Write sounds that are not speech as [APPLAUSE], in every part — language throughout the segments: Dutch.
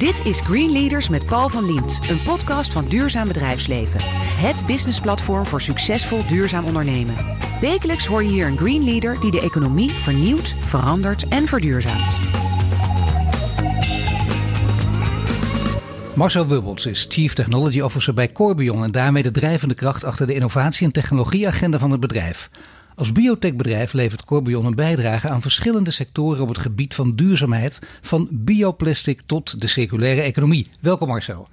Dit is Green Leaders met Paul van Liemt, een podcast van Duurzaam Bedrijfsleven. Het businessplatform voor succesvol duurzaam ondernemen. Wekelijks hoor je hier een Green Leader die de economie vernieuwt, verandert en verduurzaamt. Marcel Wubbels is Chief Technology Officer bij Corbion en daarmee de drijvende kracht achter de innovatie- en technologieagenda van het bedrijf. Als biotechbedrijf levert Corbion een bijdrage aan verschillende sectoren op het gebied van duurzaamheid, van bioplastic tot de circulaire economie. Welkom Marcel.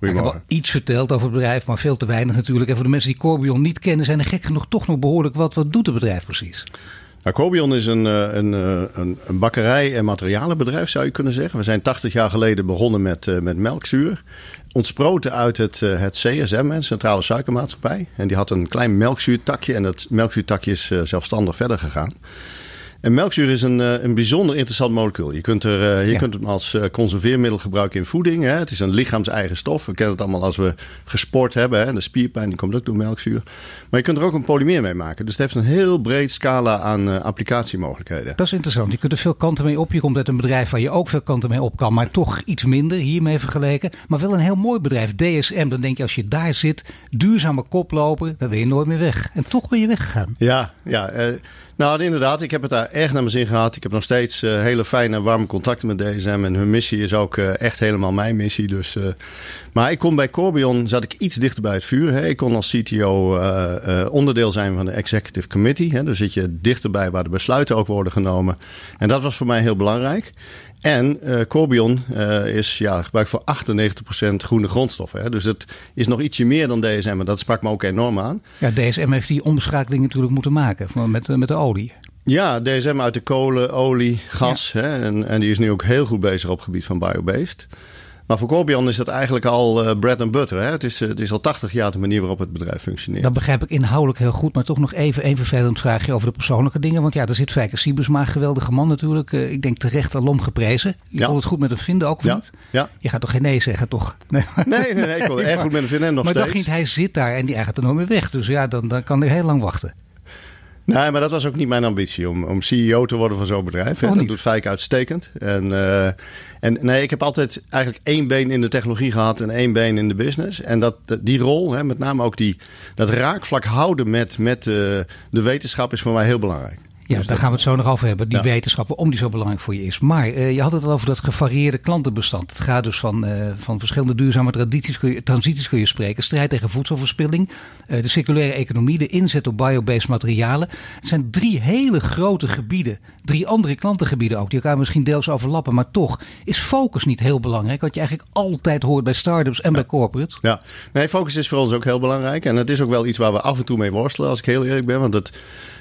Ik heb al iets verteld over het bedrijf, maar veel te weinig natuurlijk. En voor de mensen die Corbion niet kennen, zijn er gek genoeg toch nog behoorlijk wat. Wat doet het bedrijf precies? Corbion is een, eh, eh, een, een, bakkerij- en materialenbedrijf, zou je kunnen zeggen. We zijn 80 jaar geleden begonnen met, uh, met melkzuur. Ontsproten uit het, het CSM, het Centrale Suikermaatschappij. En die had een klein melkzuurtakje en dat melkzuurtakje is zelfstandig verder gegaan. En melkzuur is een, eh, een bijzonder interessant molecuul. Je kunt, er, eh, je kunt hem als eh, conserveermiddel gebruiken in voeding. Hè. Het is een lichaams-eigen stof. We kennen het allemaal als we gesport hebben. Hè. De spierpijn die komt ook door melkzuur. Maar je kunt er ook een polymeer mee maken. Dus het heeft een heel breed scala aan applicatiemogelijkheden. Dat is interessant. Je kunt er veel kanten mee op. Je komt uit een bedrijf waar je ook veel kanten mee op kan. Maar toch iets minder hiermee vergeleken. Maar wel een heel mooi bedrijf. DSM. Dan denk je als je daar zit. Duurzame koploper. Dan ben je nooit meer weg. En toch ben je weggegaan. Ja, ja. Nou, inderdaad. Ik heb het daar erg naar mijn zin gehad. Ik heb nog steeds uh, hele fijne warme contacten met DSM. En hun missie is ook uh, echt helemaal mijn missie. Dus, uh, maar ik kon bij Corbion, zat ik iets dichter bij het vuur. Hè. Ik kon als CTO onderdeel zijn van de Executive Committee. Hè. Dus zit je dichterbij waar de besluiten ook worden genomen. En dat was voor mij heel belangrijk. En uh, Corbion uh, is ja, gebruikt voor 98% groene grondstoffen. Hè. Dus het is nog ietsje meer dan DSM. En dat sprak me ook enorm aan. Ja, DSM heeft die omschakeling natuurlijk moeten maken met, met de olie. Ja, DSM uit de kolen, olie, gas. Ja. Hè, en, en die is nu ook heel goed bezig op het gebied van biobased. Maar voor Corbion is dat eigenlijk al uh, bread and butter. Hè? Het, is, het is al 80 jaar de manier waarop het bedrijf functioneert. Dat begrijp ik inhoudelijk heel goed. Maar toch nog even een vervelend vraagje over de persoonlijke dingen. Want ja, daar zit Fijker Siebesma, geweldige man natuurlijk. Uh, ik denk terecht alom geprezen. Je ja. kon het goed met hem vinden ook, of ja. niet? Ja. Je gaat toch geen nee zeggen, toch? [LAUGHS] Nee, nee, nee. nee ik kon erg goed met hem vinden en nog maar steeds. Maar dacht niet, hij zit daar en die gaat er nooit meer weg. Dus ja, dan, dan kan hij heel lang wachten. Nee, maar dat was ook niet mijn ambitie om, om CEO te worden van zo'n bedrijf. Oh, dat doet Fijk uitstekend. En, uh, en nee, ik heb altijd eigenlijk één been in de technologie gehad en één been in de business. En dat, die rol, hè, met name ook die, dat raakvlak houden met, met uh, de wetenschap, is voor mij heel belangrijk. Ja, dus daar gaan we het zo nog over hebben. Die ja. wetenschap, waarom die zo belangrijk voor je is. Maar uh, je had het al over dat gevarieerde klantenbestand. Het gaat dus van, uh, van verschillende duurzame tradities kun je, transities kun je spreken. Strijd tegen voedselverspilling, uh, de circulaire economie, de inzet op biobased materialen. Het zijn drie hele grote gebieden. Drie andere klantengebieden ook, die elkaar misschien deels overlappen. Maar toch is focus niet heel belangrijk. Wat je eigenlijk altijd hoort bij start-ups en ja. bij corporates. Ja, nee, focus is voor ons ook heel belangrijk. En het is ook wel iets waar we af en toe mee worstelen, als ik heel eerlijk ben. Want het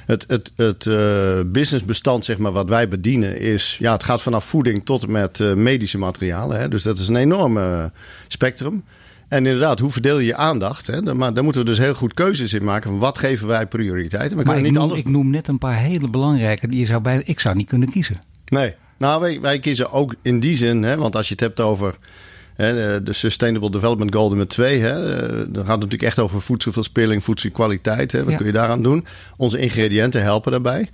het, het, het uh, businessbestand zeg maar, wat wij bedienen is... Ja, het gaat vanaf voeding tot en met uh, medische materialen. Hè? Dus dat is een enorme spectrum. En inderdaad, hoe verdeel je je aandacht? Hè? Maar daar moeten we dus heel goed keuzes in maken. Van wat geven wij prioriteit? Maar, maar ik, niet noem, alles... ik noem net een paar hele belangrijke... Die je zou bij, ik zou niet kunnen kiezen. Nee, nou wij, wij kiezen ook in die zin... Hè, want als je het hebt over... De Sustainable Development Goal nummer 2. Hè, dan gaat het natuurlijk echt over voedselverspilling, voedselkwaliteit. Hè, wat ja. kun je daaraan doen? Onze ingrediënten helpen daarbij.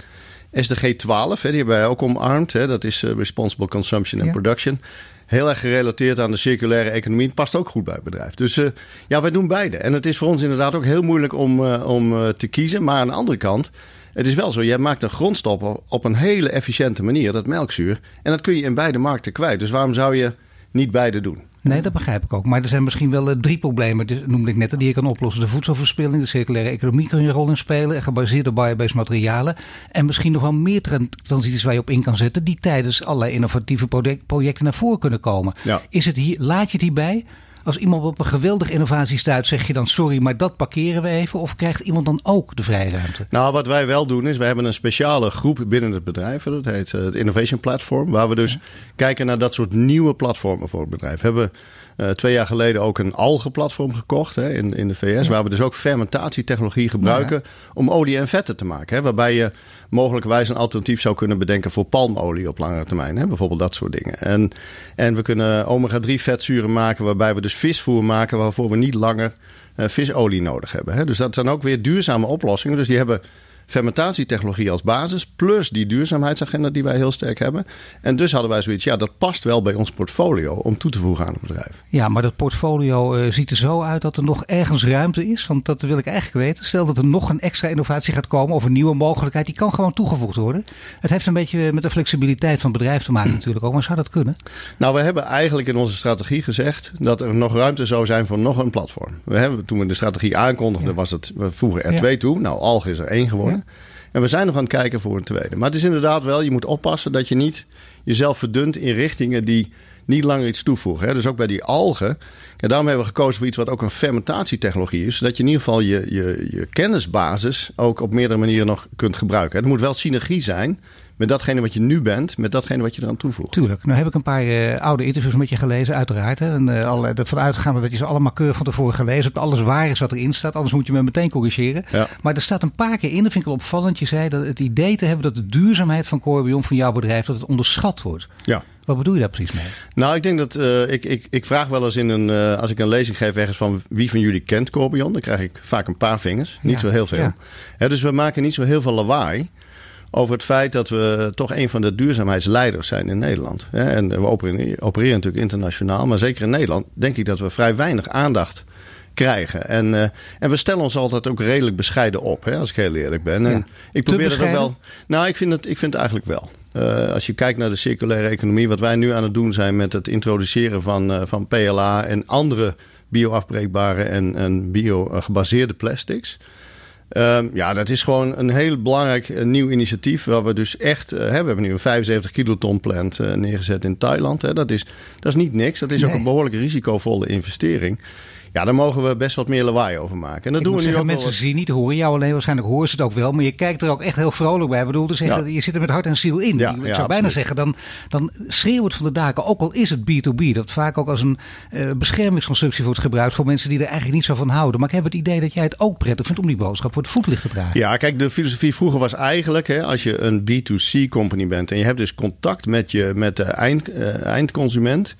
SDG 12, hè, die hebben wij ook omarmd. Hè, dat is Responsible Consumption and Ja. Production. Heel erg gerelateerd aan de circulaire economie. Het past ook goed bij het bedrijf. Dus uh, ja, wij doen beide. En het is voor ons inderdaad ook heel moeilijk om, uh, om uh, te kiezen. Maar aan de andere kant, het is wel zo. Je maakt een grondstof op een hele efficiënte manier, dat melkzuur. En dat kun je in beide markten kwijt. Dus waarom zou je niet beide doen? Nee, dat begrijp ik ook. Maar er zijn misschien wel uh, drie problemen, noemde ik net, die je kan oplossen. De voedselverspilling, de circulaire economie kan je een rol in spelen. Gebaseerd op biobased materialen. En misschien nog wel meer transities waar je op in kan zetten. Die tijdens allerlei innovatieve projecten naar voren kunnen komen. Ja. Is het hier, laat je het hierbij? Als iemand op een geweldige innovatie stuit, zeg je dan sorry, maar dat parkeren we even? Of krijgt iemand dan ook de vrije ruimte? Nou, wat wij wel doen is, we hebben een speciale groep binnen het bedrijf. Dat heet uh, het Innovation Platform. Waar we dus ja. kijken naar dat soort nieuwe platformen voor het bedrijf. We hebben uh, twee jaar geleden ook een algenplatform gekocht hè, in, in de VS. Ja. Waar we dus ook fermentatietechnologie gebruiken ja. om olie en vetten te maken. Hè, waarbij je mogelijkwijs een alternatief zou kunnen bedenken voor palmolie op langere termijn. Hè, bijvoorbeeld dat soort dingen. En, en we kunnen omega-3 vetzuren maken waarbij we dus visvoer maken waarvoor we niet langer uh, visolie nodig hebben. Hè. Dus dat zijn ook weer duurzame oplossingen. Dus die hebben fermentatietechnologie als basis, plus die duurzaamheidsagenda die wij heel sterk hebben. En dus hadden wij zoiets, ja, dat past wel bij ons portfolio om toe te voegen aan het bedrijf. Ja, maar dat portfolio uh, ziet er zo uit dat er nog ergens ruimte is. Want dat wil ik eigenlijk weten. Stel dat er nog een extra innovatie gaat komen of een nieuwe mogelijkheid, die kan gewoon toegevoegd worden. Het heeft een beetje met de flexibiliteit van het bedrijf te maken natuurlijk ook, maar zou dat kunnen? Nou, we hebben eigenlijk in onze strategie gezegd dat er nog ruimte zou zijn voor nog een platform. We hebben, toen we de strategie aankondigden, was het, we voegen er twee toe. Nou, Alge is er één geworden. En we zijn nog aan het kijken voor een tweede. Maar het is inderdaad wel, je moet oppassen dat je niet jezelf verdunt in richtingen die niet langer iets toevoegen. Hè? Dus ook bij die algen. Ja, daarom hebben we gekozen voor iets wat ook een fermentatietechnologie is. Zodat je in ieder geval je, je, je kennisbasis ook op meerdere manieren nog kunt gebruiken. Het moet wel synergie zijn met datgene wat je nu bent, met datgene wat je eraan toevoegt. Tuurlijk. Nou heb ik een paar uh, oude interviews met je gelezen, uiteraard. Hè. En uh, alle, ervan uitgaande dat je ze allemaal keurig van tevoren gelezen hebt. Alles waar is wat erin staat, anders moet je me meteen corrigeren. Ja. Maar er staat een paar keer in, dat vind ik wel opvallend. Je zei dat het idee te hebben dat de duurzaamheid van Corbion, van jouw bedrijf, dat het onderschat wordt. Ja. Wat bedoel je daar precies mee? Nou, ik denk dat uh, ik, ik, ik vraag wel eens in een. Uh, als ik een lezing geef ergens van wie van jullie kent Corbion, dan krijg ik vaak een paar vingers. Niet ja. zo heel veel. Ja. Dus we maken niet zo heel veel lawaai over het feit dat we toch een van de duurzaamheidsleiders zijn in Nederland. En we opereren, opereren natuurlijk internationaal, maar zeker in Nederland denk ik dat we vrij weinig aandacht krijgen. En, uh, en we stellen ons altijd ook redelijk bescheiden op, hè, als ik heel eerlijk ben. Ja. En ik probeer het wel. Nou, ik vind het, ik vind het eigenlijk wel. Uh, als je kijkt naar de circulaire economie, wat wij nu aan het doen zijn met het introduceren van, uh, van PLA en andere bioafbreekbare en, en bio-gebaseerde plastics. Um, ja, dat is gewoon een heel belangrijk uh, nieuw initiatief. Waar we dus echt. Uh, hè, we hebben nu een 75 kiloton plant uh, neergezet in Thailand. Hè. Dat, is, dat is niet niks. Dat is nee. ook een behoorlijk risicovolle investering. Ja, daar mogen we best wat meer lawaai over maken. En dat ik doen we nu zeggen, ook mensen wel... zien niet, horen jou alleen. Waarschijnlijk horen ze het ook wel. Maar je kijkt er ook echt heel vrolijk bij. Ik bedoel, dus ja. je zit er met hart en ziel in. Ja, ik zou bijna absoluut. zeggen, dan, dan schreeuwt het van de daken. Ook al is het B2B. Dat vaak ook als een uh, beschermingsconstructie wordt gebruikt. Voor mensen die er eigenlijk niet zo van houden. Maar ik heb het idee dat jij het ook prettig vindt om die boodschap voor het voetlicht te dragen. Ja, kijk, de filosofie vroeger was eigenlijk... Hè, als je een B2C company bent... en je hebt dus contact met, je, met de eind, uh, eindconsument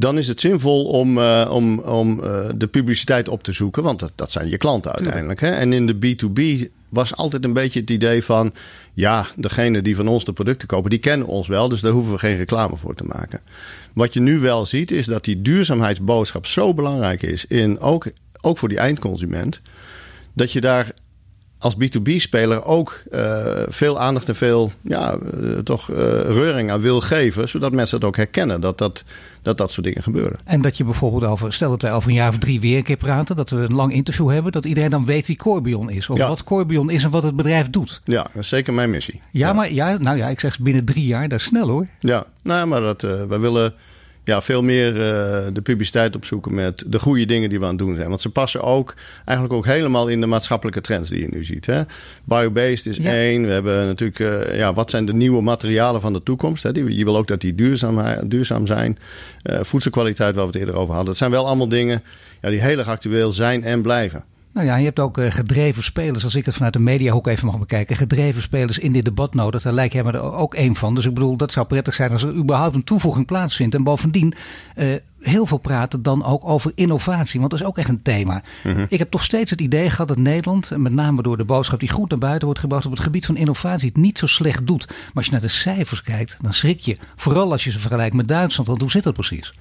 dan is het zinvol om, uh, om, om uh, de publiciteit op te zoeken. Want dat, dat zijn je klanten uiteindelijk. Hè? En in de B2B was altijd een beetje het idee van... ja, degene die van ons de producten kopen, die kennen ons wel... dus daar hoeven we geen reclame voor te maken. Wat je nu wel ziet, is dat die duurzaamheidsboodschap zo belangrijk is... In, ook, ook voor die eindconsument... dat je daar als B2B-speler ook uh, veel aandacht en veel ja, uh, toch uh, reuring aan wil geven. Zodat mensen het ook herkennen dat dat, dat dat soort dingen gebeuren. En dat je bijvoorbeeld over, stel dat wij over een jaar of drie weer een keer praten. Dat we een lang interview hebben. Dat iedereen dan weet wie Corbion is. Of ja. wat Corbion is en wat het bedrijf doet. Ja, dat is zeker mijn missie. Ja, ja. maar ja, nou ja, ik zeg binnen drie jaar. Dat is snel hoor. Ja, nou, maar dat, wij willen ja, veel meer uh, de publiciteit opzoeken met de goede dingen die we aan het doen zijn. Want ze passen ook eigenlijk ook helemaal in de maatschappelijke trends die je nu ziet. Hè? Biobased is ja. één. We hebben natuurlijk, uh, ja, wat zijn de nieuwe materialen van de toekomst? Hè? Die, je wil ook dat die duurzaam, duurzaam zijn. Uh, voedselkwaliteit, waar we het eerder over hadden. Dat zijn wel allemaal dingen ja, die heel erg actueel zijn en blijven. Nou ja, je hebt ook uh, gedreven spelers, als ik het vanuit de mediahoek even mag bekijken. Gedreven spelers in dit debat nodig. Daar lijkt jij me er ook één van. Dus ik bedoel, dat zou prettig zijn als er überhaupt een toevoeging plaatsvindt. En bovendien, uh, heel veel praten dan ook over innovatie. Want dat is ook echt een thema. Mm-hmm. Ik heb toch steeds het idee gehad dat Nederland, met name door de boodschap die goed naar buiten wordt gebracht op het gebied van innovatie, het niet zo slecht doet. Maar als je naar de cijfers kijkt, dan schrik je. Vooral als je ze vergelijkt met Duitsland. Want hoe zit dat precies?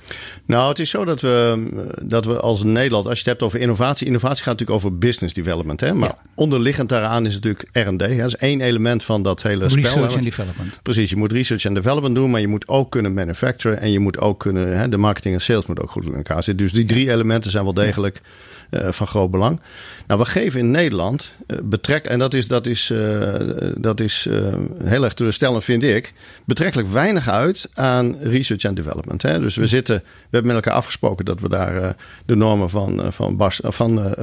Nou, het is zo dat we, dat we als Nederland, als je het hebt over innovatie, innovatie gaat natuurlijk over business development. Hè? Maar ja. onderliggend daaraan is natuurlijk R&D. Dat is één element van dat hele research spel. Research and development. Precies, je moet research en development doen, maar je moet ook kunnen manufacturen en je moet ook kunnen, hè, de marketing en sales moet ook goed in elkaar zitten. Dus die drie elementen zijn wel degelijk uh, van groot belang. Nou, we geven in Nederland uh, betrek, en dat is, dat is, uh, dat is heel erg teleurstellend, vind ik, betrekkelijk weinig uit aan research and development. Hè? Dus we zitten, we hebben met elkaar afgesproken dat we daar de normen van, van, Bas, van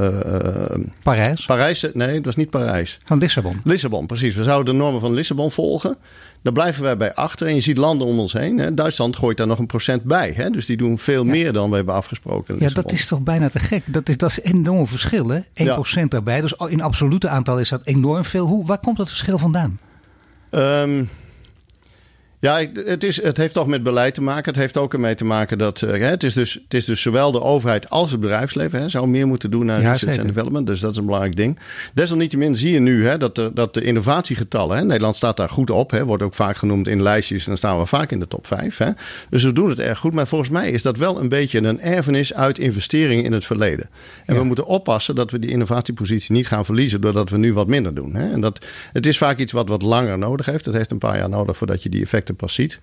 Parijs. Parijs. Nee, het was niet Parijs. Van Lissabon. Lissabon, precies. We zouden de normen van Lissabon volgen. Daar blijven wij bij achter. En je ziet landen om ons heen. Hè. Duitsland gooit daar nog een procent bij. Hè. Dus die doen veel ja. meer dan we hebben afgesproken. Ja, dat is toch bijna te gek. Dat is, dat is een enorm verschil. Hè? 1% ja. daarbij. Dus in absolute aantal is dat enorm veel. Hoe, waar komt dat verschil vandaan? Um, Ja, het, is, het heeft toch met beleid te maken. Het heeft ook ermee te maken dat uh, het, is dus, het is dus zowel de overheid als het bedrijfsleven hè, zou meer moeten doen naar ja, research en development. Dus dat is een belangrijk ding. Desalniettemin zie je nu hè, dat, de, dat de innovatiegetallen, hè, Nederland staat daar goed op, hè, wordt ook vaak genoemd in lijstjes en dan staan we vaak in de top 5. Hè. Dus we doen het erg goed. Maar volgens mij is dat wel een beetje een erfenis uit investeringen in het verleden. En we moeten oppassen dat we die innovatiepositie niet gaan verliezen doordat we nu wat minder doen. Hè. En dat, het is vaak iets wat wat langer nodig heeft. Het heeft een paar jaar nodig voordat je die effecten pas ziet.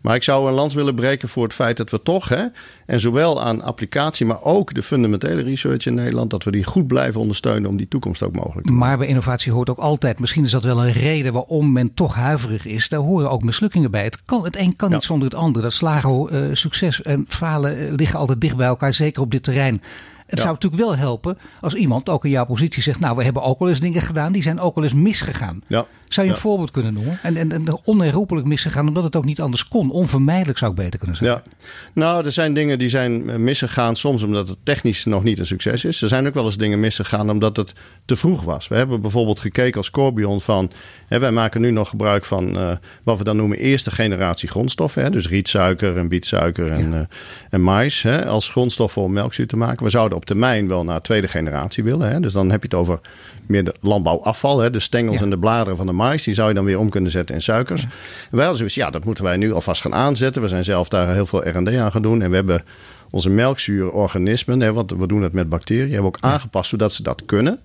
Maar ik zou een lans willen breken voor het feit dat we toch, hè, en zowel aan applicatie, maar ook de fundamentele research in Nederland, dat we die goed blijven ondersteunen om die toekomst ook mogelijk te maken. Maar bij innovatie hoort ook altijd, misschien is dat wel een reden waarom men toch huiverig is, daar horen ook mislukkingen bij. Het, kan, het een kan niet zonder het ander. Dat slagen, uh, succes en falen uh, liggen altijd dicht bij elkaar, zeker op dit terrein. Het zou natuurlijk wel helpen als iemand ook in jouw positie zegt: Nou, we hebben ook wel eens dingen gedaan, die zijn ook wel eens misgegaan. Ja. Zou je een voorbeeld kunnen noemen? En, en, en onherroepelijk misgegaan omdat het ook niet anders kon. Onvermijdelijk zou ik beter kunnen zeggen. Ja. Nou, er zijn dingen die zijn misgegaan soms omdat het technisch nog niet een succes is. Er zijn ook wel eens dingen misgegaan omdat het te vroeg was. We hebben bijvoorbeeld gekeken als Corbion van... Hè, wij maken nu nog gebruik van uh, wat we dan noemen eerste generatie grondstoffen. Hè, dus rietsuiker en bietsuiker en, ja. uh, en mais hè, als grondstoffen om melkzuur te maken. We zouden op termijn wel naar tweede generatie willen. Hè. Dus dan heb je het over meer de landbouwafval. Hè, de stengels ja. en de bladeren van de mais. Die zou je dan weer om kunnen zetten in suikers. Ja. Wij hadden ja, dat moeten wij nu alvast gaan aanzetten. We zijn zelf daar heel veel R&D aan gaan doen. En we hebben onze melkzuurorganismen, hè, want we doen het met bacteriën, hebben we ook aangepast zodat ze dat kunnen.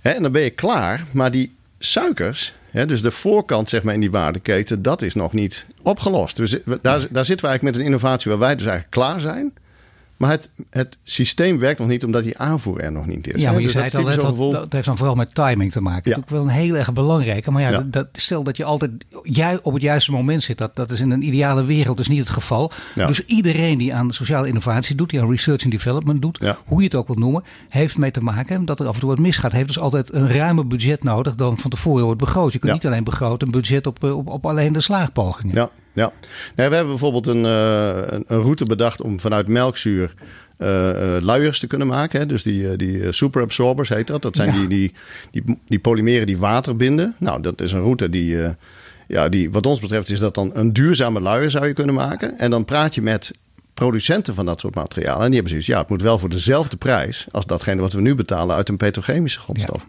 Hè, en dan ben je klaar. Maar die suikers, hè, dus de voorkant zeg maar in die waardeketen, dat is nog niet opgelost. Dus daar, daar zitten we eigenlijk met een innovatie waar wij dus eigenlijk klaar zijn. Maar het, het systeem werkt nog niet omdat die aanvoer er nog niet is. Ja, maar je dus zei het al, dat, gevoel... dat, heeft dan vooral met timing te maken. Ja. Dat is ook wel een heel erg belangrijke. Maar ja, ja. Dat, stel dat je altijd jij op het juiste moment zit. Dat, dat is in een ideale wereld dus niet het geval. Ja. Dus iedereen die aan sociale innovatie doet, die aan research and development doet, hoe je het ook wilt noemen, heeft mee te maken dat er af en toe wat misgaat. Heeft dus altijd een ruimer budget nodig dan van tevoren wordt begroot. Je kunt niet alleen begroten een budget op, op, op alleen de slaagpogingen. Ja. Ja, nee, we hebben bijvoorbeeld een, uh, een, route bedacht om vanuit melkzuur uh, uh, luiers te kunnen maken. Hè? Dus die, die superabsorbers heet dat. Dat zijn ja. die, die, die, die, polymeren die water binden. Nou, dat is een route die, ja, die, wat ons betreft, is dat dan een duurzame luier zou je kunnen maken. En dan praat je met producenten van dat soort materialen. En die hebben zoiets, ja, het moet wel voor dezelfde prijs als datgene wat we nu betalen uit een petrochemische grondstof.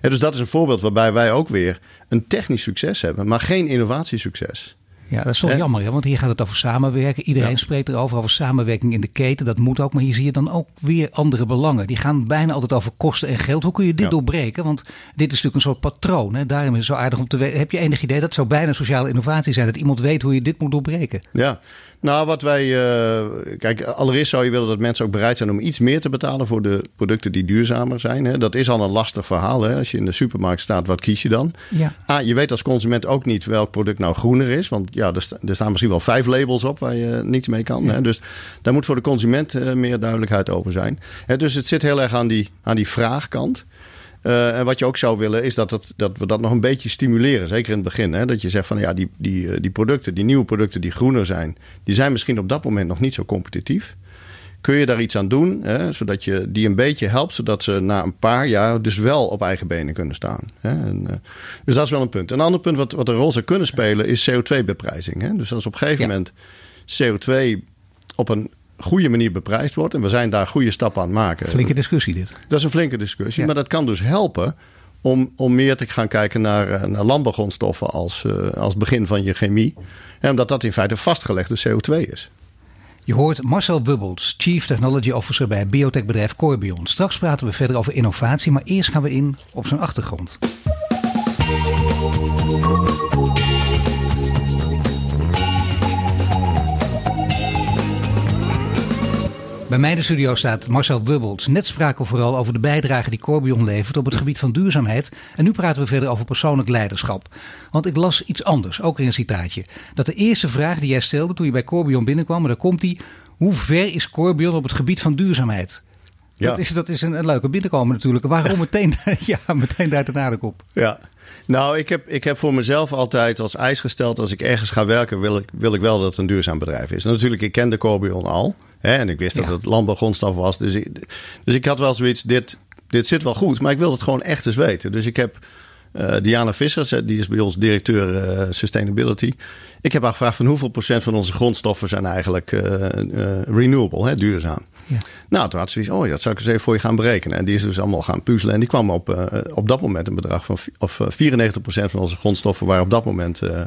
Ja. Dus dat is een voorbeeld waarbij wij ook weer een technisch succes hebben, maar geen innovatiesucces. Ja, dat is toch jammer, hè? want hier gaat het over samenwerken. Iedereen ja. spreekt erover, over samenwerking in de keten. Dat moet ook, maar hier zie je dan ook weer andere belangen. Die gaan bijna altijd over kosten en geld. Hoe kun je dit ja. doorbreken? Want dit is natuurlijk een soort patroon. Hè? Daarom is het zo aardig om te weten. Heb je enig idee dat zou bijna sociale innovatie zijn? Dat iemand weet hoe je dit moet doorbreken? Ja, nou, wat wij. Uh, kijk, allereerst zou je willen dat mensen ook bereid zijn om iets meer te betalen voor de producten die duurzamer zijn. Hè. Dat is al een lastig verhaal. Hè. Als je in de supermarkt staat, wat kies je dan? Ja. Ah, je weet als consument ook niet welk product nou groener is. Want ja, er, sta, er staan misschien wel vijf labels op waar je niets mee kan. Ja. Hè. Dus daar moet voor de consument uh, meer duidelijkheid over zijn. Hè, dus het zit heel erg aan die, aan die vraagkant. Uh, en wat je ook zou willen, is dat, het, dat we dat nog een beetje stimuleren. Zeker in het begin. Hè? Dat je zegt van ja, die, die, die producten, die nieuwe producten die groener zijn, die zijn misschien op dat moment nog niet zo competitief. Kun je daar iets aan doen, hè? zodat je die een beetje helpt, zodat ze na een paar jaar dus wel op eigen benen kunnen staan. Hè? En, uh, dus dat is wel een punt. Een ander punt wat, wat een rol zou kunnen spelen is CO2-beprijzing. Dus als op een gegeven ja. moment CO2 op een goede manier beprijsd wordt. En we zijn daar goede stappen aan het maken. Flinke discussie dit. Dat is een flinke discussie. Ja. Maar dat kan dus helpen om, om meer te gaan kijken naar, naar landbouwgrondstoffen als, uh, als begin van je chemie. En omdat dat in feite vastgelegde CO2 is. Je hoort Marcel Wubbels, Chief Technology Officer bij biotechbedrijf Corbion. Straks praten we verder over innovatie, maar eerst gaan we in op zijn achtergrond. Bij mij in de studio staat Marcel Wubbels. Net spraken we vooral over de bijdrage die Corbion levert op het gebied van duurzaamheid. En nu praten we verder over persoonlijk leiderschap. Want ik las iets anders, ook in een citaatje. Dat de eerste vraag die jij stelde toen je bij Corbion binnenkwam, en daar komt die. Hoe ver is Corbion op het gebied van duurzaamheid? Ja. Dat, is, dat is een, een leuke binnenkomen natuurlijk. Waarom [LAUGHS] meteen, ja, meteen daar de nadruk op? Ja, nou, ik heb, ik heb voor mezelf altijd als eis gesteld... als ik ergens ga werken, wil ik, wil ik wel dat het een duurzaam bedrijf is. natuurlijk, ik kende Corbion al. Hè, en ik wist dat ja. het landbouwgrondstof was. Dus ik, dus ik had wel zoiets, dit, dit zit wel goed. Maar ik wil het gewoon echt eens weten. Dus ik heb uh, Diana Vissers, die is bij ons directeur uh, Sustainability. Ik heb gevraagd van hoeveel procent van onze grondstoffen zijn eigenlijk renewable, hè, duurzaam. Ja. Nou, toen had ze zoiets, oh, dat zou ik eens even voor je gaan berekenen. En die is dus allemaal gaan puzzelen. En die kwam op, op dat moment een bedrag van of, 94% van onze grondstoffen waren op dat moment uh,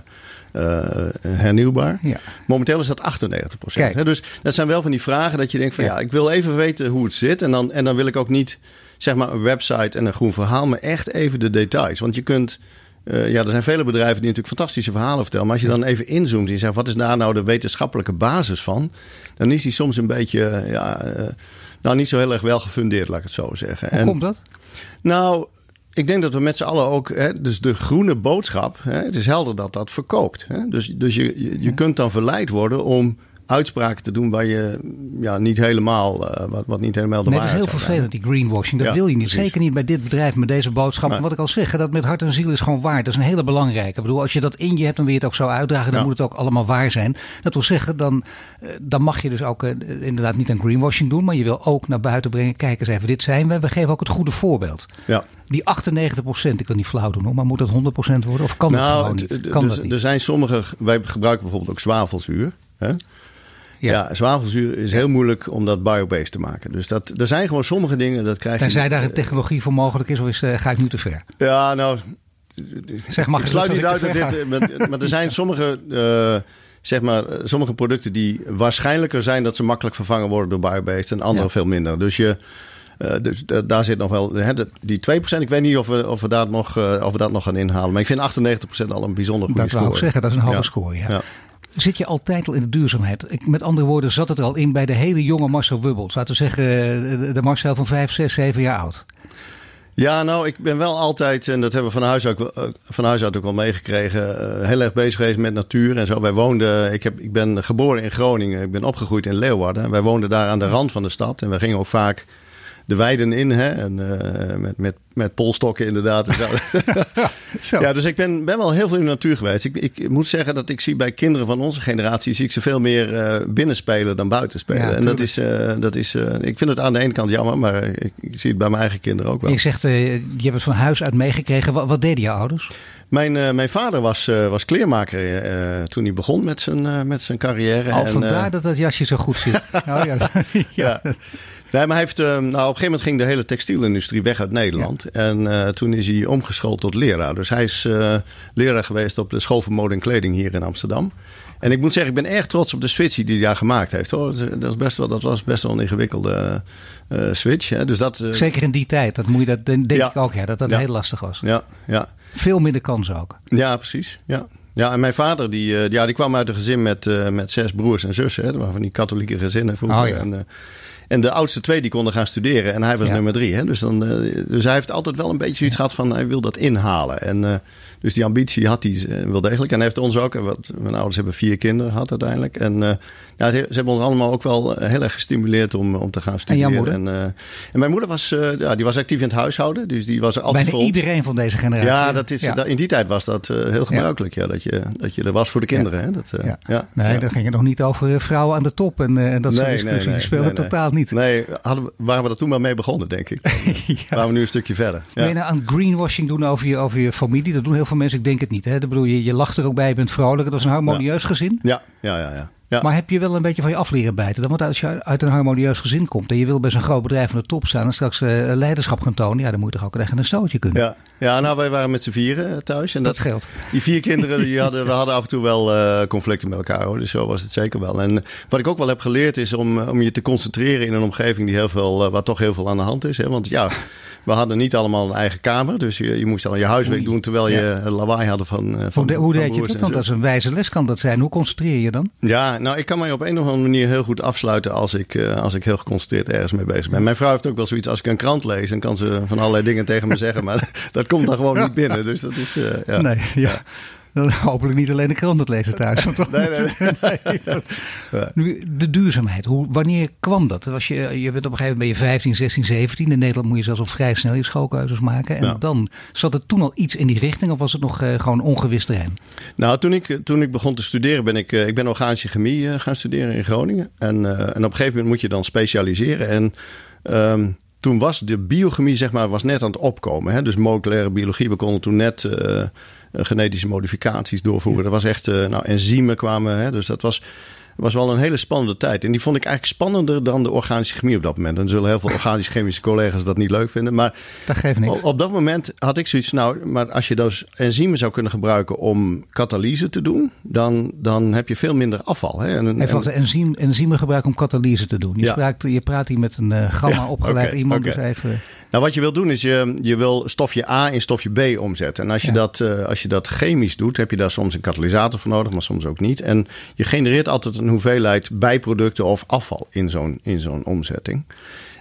hernieuwbaar. Ja. Momenteel is dat 98 procent. Dus dat zijn wel van die vragen dat je denkt van ja. ik wil even weten hoe het zit. En dan, en dan wil ik ook niet zeg maar een website en een groen verhaal, maar echt even de details. Want je kunt, uh, ja, er zijn vele bedrijven die natuurlijk fantastische verhalen vertellen. Maar als je dan even inzoomt en zegt wat is daar nou de wetenschappelijke basis van, dan is die soms een beetje, ja, uh, nou niet zo heel erg wel gefundeerd, laat ik het zo zeggen. Hoe komt dat? Nou, ik denk dat we met z'n allen ook, hè, dus de groene boodschap, hè, het is helder dat dat verkoopt. Hè? Dus, dus je, je, je kunt dan verleid worden om uitspraken te doen waar je ja, niet helemaal, uh, wat, wat niet helemaal de nee, waarheid Dat is heel vervelend, die greenwashing. Dat wil je niet. Zeker niet bij dit bedrijf met deze boodschap. Wat ik al zeg, dat met hart en ziel is gewoon waar. Dat is een hele belangrijke. Ik bedoel, als je dat in je hebt, dan wil je het ook zo uitdragen. Dan moet het ook allemaal waar zijn. Dat wil zeggen, dan, eh, dan mag je dus ook uh, inderdaad niet aan greenwashing doen. Maar je wil ook naar buiten brengen. Kijk eens even, dit zijn we. We geven ook het goede voorbeeld. Ja. Die 98 procent, ik wil niet flauw doen, maar moet dat 100 procent worden? Of kan nou, dat gewoon niet? Kan dat niet? Er zijn sommige, wij gebruiken bijvoorbeeld ook zwavelzuur. Hè? Ja. ja, zwavelzuur is heel moeilijk om dat biobased te maken. Dus dat, er zijn gewoon sommige dingen, dat krijg je... zij daar een technologie voor mogelijk is, of is, uh, ga ik nu te ver? Ja, nou... Zeg, mag ik sluit niet uit dat dit... Maar, maar, er zijn [LAUGHS] sommige... Uh, zeg maar, sommige producten die waarschijnlijker zijn dat ze makkelijk vervangen worden door biobased en andere veel minder. Dus je... Uh, dus daar zit nog wel. Hè, die 2%, ik weet niet of we, of we, dat nog, uh, of we dat nog gaan inhalen. Maar ik vind 98% al een bijzonder goede dat score. Dat zou ik zeggen, dat is een hoge score. Ja. Zit je altijd al in de duurzaamheid? Ik, met andere woorden, zat het er al in bij de hele jonge Marcel Wubbels. Laten we zeggen, de Marcel van 5, 6, 7 jaar oud. Ja, nou, ik ben wel altijd, en dat hebben we van huis, ook, eh, van huis uit ook wel meegekregen, eh, heel erg bezig geweest met natuur en zo. Wij woonden, ik, heb, ik ben geboren in Groningen, ik ben opgegroeid in Leeuwarden. Wij woonden daar aan de rand van de stad en we gingen ook vaak de weiden in. Hè? En uh, met, met, met polstokken inderdaad. En zo. [LAUGHS] [LAUGHS] zo. Ja, dus ik ben, ben wel heel veel in de natuur geweest. Ik, ik moet zeggen dat ik zie bij kinderen van onze generatie... zie ik ze veel meer uh, binnen spelen dan buiten spelen. Ja, en dat is, uh, dat is ik vind het aan de ene kant jammer... maar ik, ik, zie het bij mijn eigen kinderen ook wel. Je zegt, je hebt het van huis uit meegekregen. Wat, wat deden je ouders? Mijn, uh, mijn vader was, uh, was kleermaker uh, toen hij begon met zijn, met zijn carrière. Al vandaar dat dat jasje zo goed zit. [LAUGHS] oh, ja. ja. Nee, maar hij heeft, nou, op een gegeven moment ging de hele textielindustrie weg uit Nederland. En toen is hij omgeschoold tot leraar. Dus hij is leraar geweest op de school voor mode en kleding hier in Amsterdam. En ik moet zeggen, ik ben erg trots op de switch die hij daar gemaakt heeft. Hoor. Dat, is best wel, dat was best wel een ingewikkelde switch. Hè. Dus dat, Zeker in die tijd, dat moet je dat denk ja. ik ook, ja, dat dat heel lastig was. Ja, ja. Veel minder kans ook. Ja, precies. Ja. Ja, en mijn vader die, ja, die kwam uit een gezin met, met zes broers en zussen. Hè. Dat waren van die katholieke gezinnen vroeger. Oh, ja. en, en de oudste twee die konden gaan studeren en hij was ja. nummer drie. Hè. Dus, dan, uh, dus hij heeft altijd wel een beetje zoiets gehad van hij wil dat inhalen. En dus die ambitie had hij wel degelijk. En hij heeft ons ook. Wat, mijn ouders hebben vier kinderen gehad uiteindelijk. En uh, ja, ze hebben ons allemaal ook wel heel erg gestimuleerd om, om te gaan studeren. En, en, uh, en mijn moeder was, ja, die was actief in het huishouden. Dus die was altijd Bijna iedereen van deze generatie. Ja, dat is, ja. in die tijd was dat heel gebruikelijk. Ja. dat, je, dat je er was voor de kinderen. Hè? Dat, ja. Nee, dan ging je nog niet over vrouwen aan de top en, en dat soort nee, discussies. Nee, nee, die speelden totaal niet. Nee, hadden we, waren we er toen maar mee begonnen, denk ik. [LAUGHS] Dan, waren we nu een stukje verder. Ben je nou aan greenwashing doen over je, over je familie? Dat doen heel veel mensen. Ik denk het niet. Hè? Dat bedoel, je, je lacht er ook bij, je bent vrolijk. Het was een harmonieus gezin. Ja, ja, ja. ja. Ja. Maar heb je wel een beetje van je af leren bijten? Dan? Want als je uit een harmonieus gezin komt en je wil bij zo'n groot bedrijf aan de top staan en straks uh, leiderschap gaan tonen, ja, dan moet je toch ook echt een stootje kunnen. Ja, ja nou, wij waren met z'n vieren eh, thuis. En dat, dat geldt. Die vier kinderen, die hadden, we hadden af en toe wel uh, conflicten met elkaar. Hoor. Dus zo was het zeker wel. En wat ik ook wel heb geleerd is om, om je te concentreren in een omgeving die heel veel, waar toch heel veel aan de hand is. Hè? Want ja, we hadden niet allemaal een eigen kamer. Dus je, je moest al je huiswerk doen terwijl je ja. lawaai hadden van. van hoe, de, hoe deed je dat dan? Dat is een wijze les kan dat zijn. Hoe concentreer je dan? Ja, nou, ik kan mij op een of andere manier heel goed afsluiten als ik, als ik heel geconcentreerd ergens mee bezig ben. Mijn vrouw heeft ook wel zoiets. Als ik een krant lees, dan kan ze van allerlei dingen tegen me zeggen. Maar [LAUGHS] dat komt dan gewoon [LAUGHS] niet binnen. Dus dat is. Uh, ja. Nee, ja. Dan hopelijk niet alleen de krant het lezen thuis. nee, nee, [LAUGHS] nee. Nu, de duurzaamheid, hoe, wanneer kwam dat? Was je, je bent op een gegeven moment ben je 15, 16, 17. In Nederland moet je zelfs al vrij snel je schoolkeuzes maken. En dan zat er toen al iets in die richting of was het nog uh, gewoon ongewis terrein? Nou, toen ik, toen ik begon te studeren ben ik, uh, ik ben organische chemie uh, gaan studeren in Groningen. En, en op een gegeven moment moet je dan specialiseren. En um, toen was de biochemie zeg maar, was net aan het opkomen. Hè? Dus moleculaire biologie, we konden toen net uh, genetische modificaties doorvoeren. Er was echt, uh, nou, enzymen kwamen. Hè? Dus dat was was wel een hele spannende tijd. En die vond ik eigenlijk spannender dan de organische chemie op dat moment. En zullen heel veel organische chemische collega's dat niet leuk vinden. Maar dat geeft niks. Op, op, dat moment had ik zoiets, nou, maar als je dus enzymen zou kunnen gebruiken om katalyse te doen, dan, dan heb je veel minder afval. Hè? En, Even en, enzym, enzymen gebruiken om katalyse te doen. Je, ja. spraakt, je praat hier met een uh, gamma opgeleid iemand. Okay. Dus even... Nou, wat je wil doen is je, je wil stofje A in stofje B omzetten. En als je, ja. dat, uh, als je dat chemisch doet, heb je daar soms een katalysator voor nodig, maar soms ook niet. En je genereert altijd een hoeveelheid bijproducten of afval in zo'n, in zo'n omzetting.